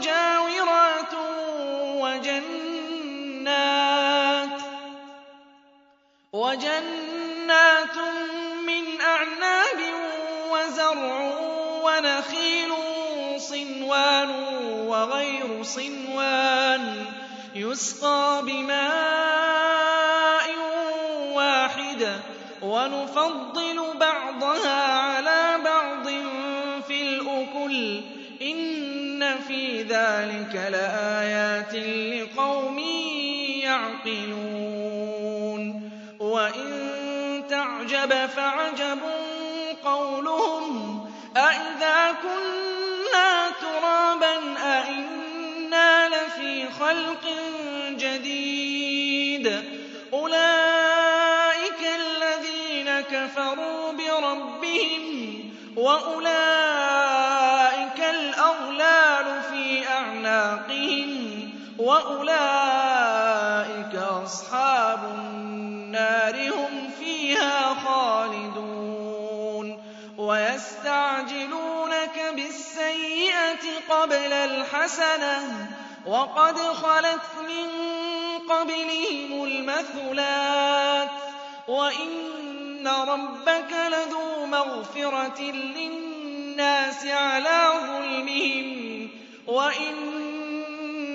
متجاورات وجنات وجنات من أعناب وزرع ونخيل صنوان وغير صنوان يسقى بماء واحد ونفضل بعضها على بعض في الأكل إن في ذلك لآيات لقوم يعقلون وإن تعجب فعجب قولهم أإذا كنا ترابا أإنا لفي خلق جديد أولئك الذين كفروا بربهم وأولئك وأولئك أصحاب النار هم فيها خالدون. ويستعجلونك بالسيئة قبل الحسنة وقد خلت من قبلهم المثلات. وإن ربك لذو مغفرة للناس على ظلمهم. وإن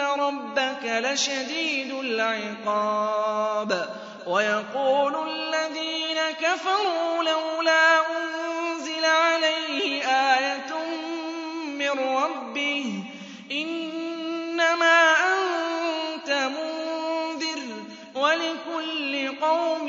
ربك لشديد العقاب ويقول الذين كفروا لولا أنزل عليه آية من ربه إنما أنت منذر ولكل قوم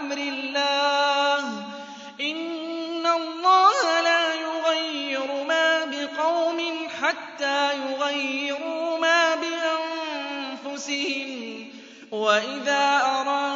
أمر الله. إن الله لا يغير ما بقوم حتى يغيروا ما بأنفسهم. وإذا أراد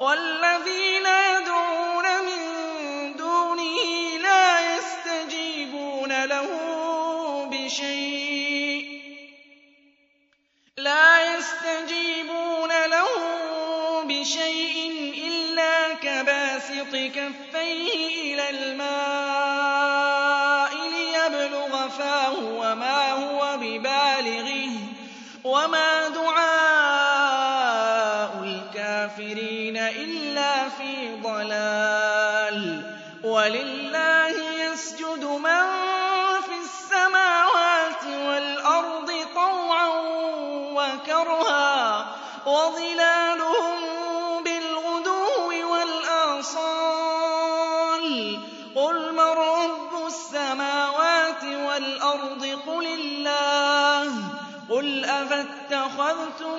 وَالَّذِينَ يَدْعُونَ مِن دُونِهِ لَا يَسْتَجِيبُونَ لَهُ بِشَيْءٍ. إلا كباسط كفيه إلى الماء ليبلغ فاه وما وظلالهم بالغدو والآصال قل من رب السماوات والأرض قل الله قل أفاتخذتم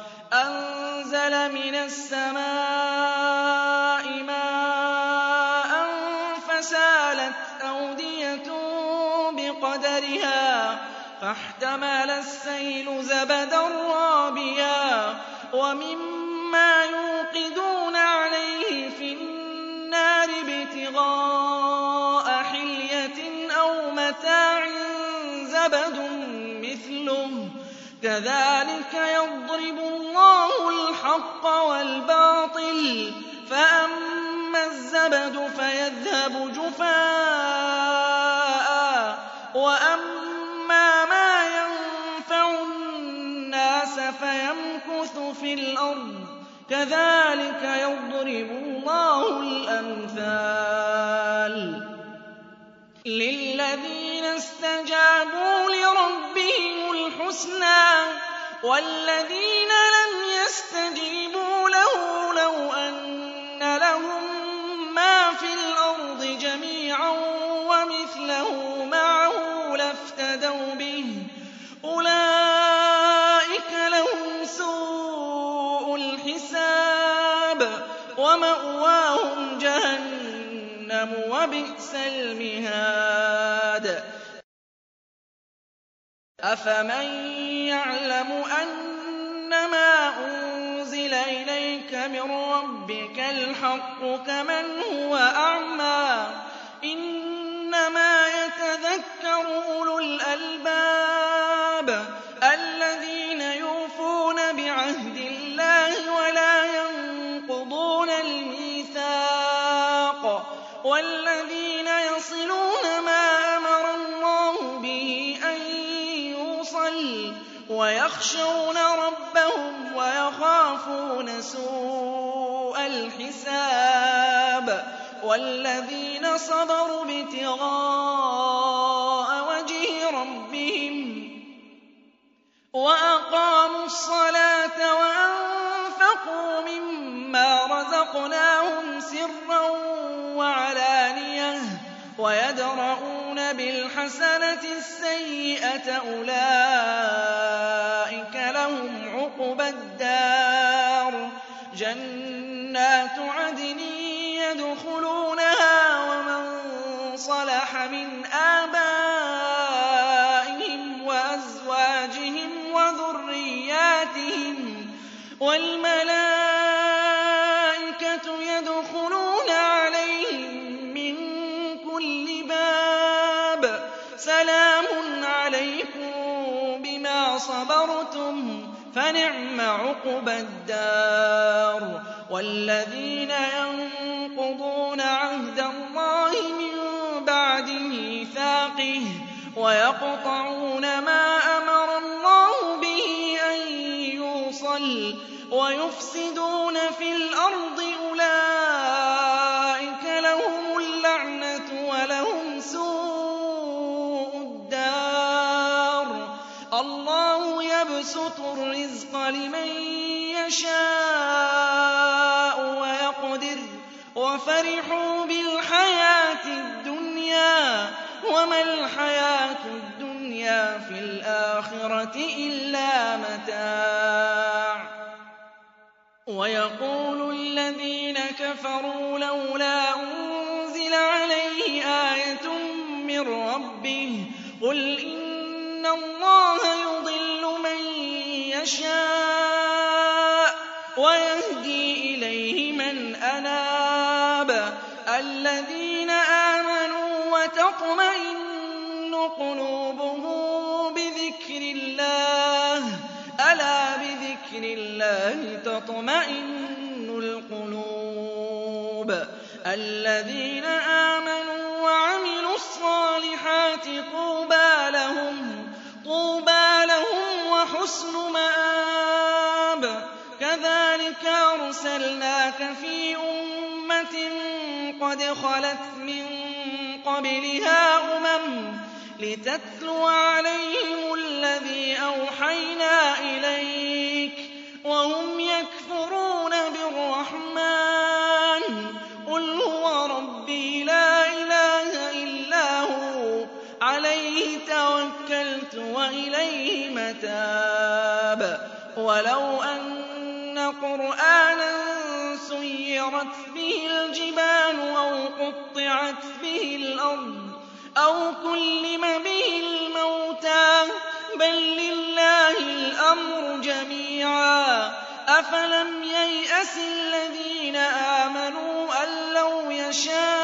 أنزل من السماء ماء فسالت أودية بقدرها فاحتمل السيل زبدا رابيا ومما يوقدون عليه في النار ابتغاء حلية أو متاع زبد مثله كذلك يضرب الله الحق والباطل فأما الزبد فيذهب جفاء وأما ما ينفع الناس فيمكث في الأرض كذلك يضرب الله الأمثال. للذين استجابوا لربهم الحسنى والذين وبئس المهاد. أفمن يعلم أنما أنزل إليك من ربك الحق كمن هو أعمى؟ إنما يتذكر أولو الألباب. الحساب والذين صبروا ابتغاء وجه ربهم وأقاموا الصلاة وأنفقوا مما رزقناهم سرا وعلانية ويدرؤون بالحسنة السيئة أولئك لهم عقبى الدار. جنات عدن يدخلونها ومن صلح من آبائهم وأزواجهم وذرياتهم والملائكة يدخلون عليهم من كل باب سلام عليكم بما صبرتم فنعم عقبى الدار والذين ينقضون عهد الله من بعد ميثاقه ويقطعون ما أمر الله به أن يوصل ويفسدون في الأرض أولئك لهم اللعنة ولهم سوء الدار. الله يبسط الرزق لمن يشاء. وفرحوا بالحياة الدنيا وما الحياة الدنيا في الآخرة إلا متاع. ويقول الذين كفروا لولا أنزل عليه آية من ربه قل إن الله يضل من يشاء ويهدي إليه من أناب الذين آمنوا وتطمئن قلوبهم بذكر الله. ألا بذكر الله تطمئن القلوب. الذين آمنوا وعملوا الصالحات طوبى لهم طوبى لهم وحسن مآب. كذلك أرسلناك قد خلت من قبلها أمم لتتلو عليهم الذي أوحينا إليك وهم يكفرون بالرحمن. قل هو ربي لا إله إلا هو. عليه توكلت وإليه متاب. ولو أن قرآنا سيرت الجبال أو قطعت به الأرض أو كلم به الموتى بل لله الأمر جميعا أفلم ييأس الذين آمنوا أن لو يشاء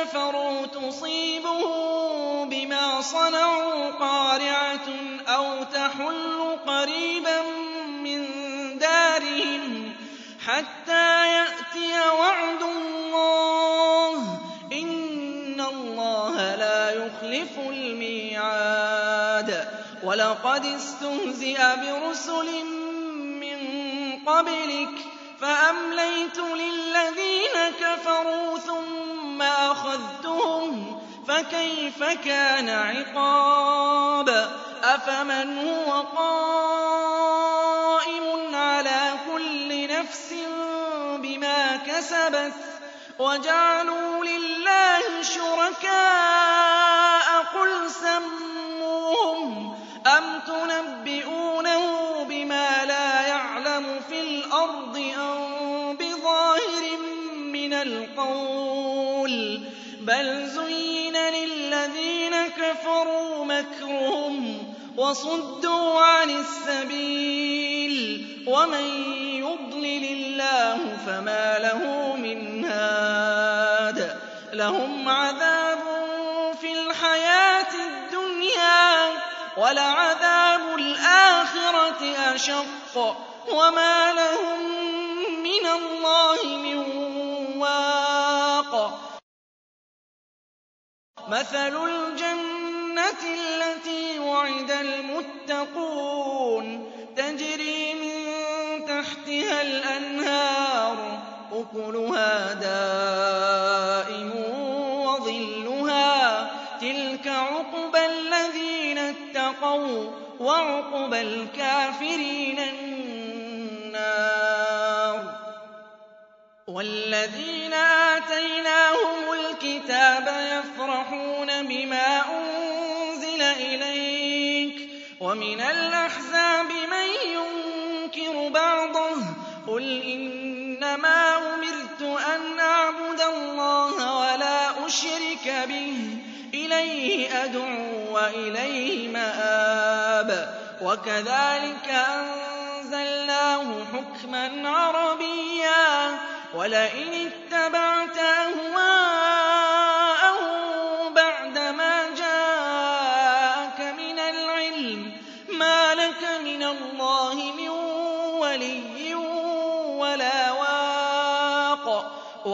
كفروا تصيبهم بما صنعوا قارعة أو تحل قريبا من دارهم حتى يأتي وعد الله إن الله لا يخلف الميعاد. ولقد استهزئ برسل من قبلك فأمليت للذين كفروا ثم أخذتهم فكيف كان عقاب أفمن هو قائم على كل نفس بما كسبت وجعلوا لله شركاء قل سموهم أم تنبئونه بل زين للذين كفروا مكرهم وصدوا عن السبيل ومن يضلل الله فما له من هاد لهم عذاب في الحياة الدنيا ولعذاب الآخرة أشق وما لهم مثل الجنة التي وعد المتقون. تجري من تحتها الأنهار أكلها دائم وظلها. تلك عقبى الذين اتقوا وعقبى الكافرين النار. والذين آتيناهم ومن الأحزاب من ينكر بعضه قل إنما أمرت أن أعبد الله ولا أشرك به إليه أدعو وإليه مآب وكذلك أنزلناه حكما عربيا ولئن اتبعت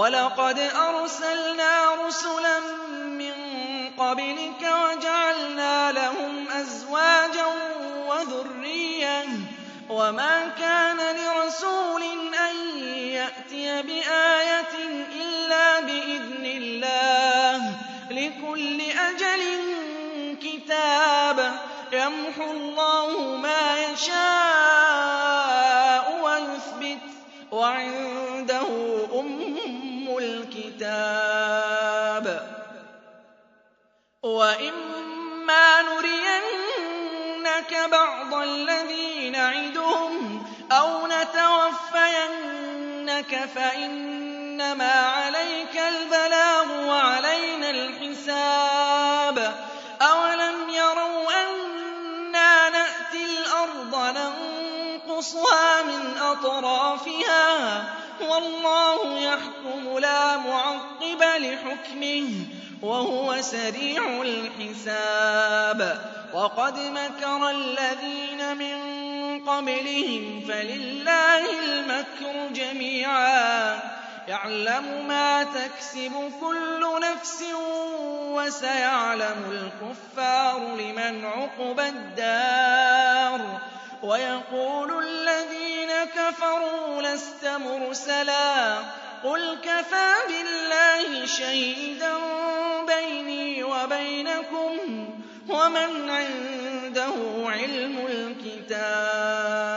وَلَقَدْ أَرْسَلْنَا رُسُلًا مِّن قَبْلِكَ وَجَعَلْنَا لَهُمْ أَزْوَاجًا وَذُرِّيَّةً ۚ وَمَا كَانَ لِرَسُولٍ أَن يَأْتِيَ بِآيَةٍ إِلَّا بِإِذْنِ اللَّهِ ۗ لِكُلِّ أَجَلٍ كِتَابٌ ۚ يَمْحُو اللَّهُ مَا يَشَاءُ وَيُثْبِتُ ۖ وَعِندَهُ أُمُّ الْكِتَابِ. وَإِمَّا نُرِيَنَّكَ بَعْضَ الَّذِي نَعِدُهُمْ أَوْ نَتَوَفَّيَنَّكَ فَإِنَّمَا عَلَيْكَ الْبَلَاغُ وَعَلَيْنَا الْحِسَابُ. أَوَلَمْ يَرَوْا أَنَّا نَأْتِي الْأَرْضَ نَنقُصُهَا مِنْ أَطْرَافِهَا ۚ؟ وَاللَّهُ يَحْكُمُ لَا مُعَقِّبَ لِحُكْمِهِ ۚ وَهُوَ سَرِيعُ الْحِسَابِ. وَقَدْ مَكَرَ الَّذِينَ مِن قَبْلِهِمْ فَلِلَّهِ الْمَكْرُ جَمِيعًا ۖ. يَعْلَمُ مَا تَكْسِبُ كُلُّ نَفْسٍ ۗ وَسَيَعْلَمُ الْكُفَّارُ لِمَنْ عُقْبَى الدَّارِ. وَيَقُولُ الَّذِينَ كَفَرُوا لَسْتَ مُرْسَلًا ۚ. قُلْ كَفَىٰ بِاللَّهِ شَهِيدًا بَيْنِي وَبَيْنَكُمْ ۗ وَمَنْ عِندَهُ عِلْمُ الْكِتَابِ.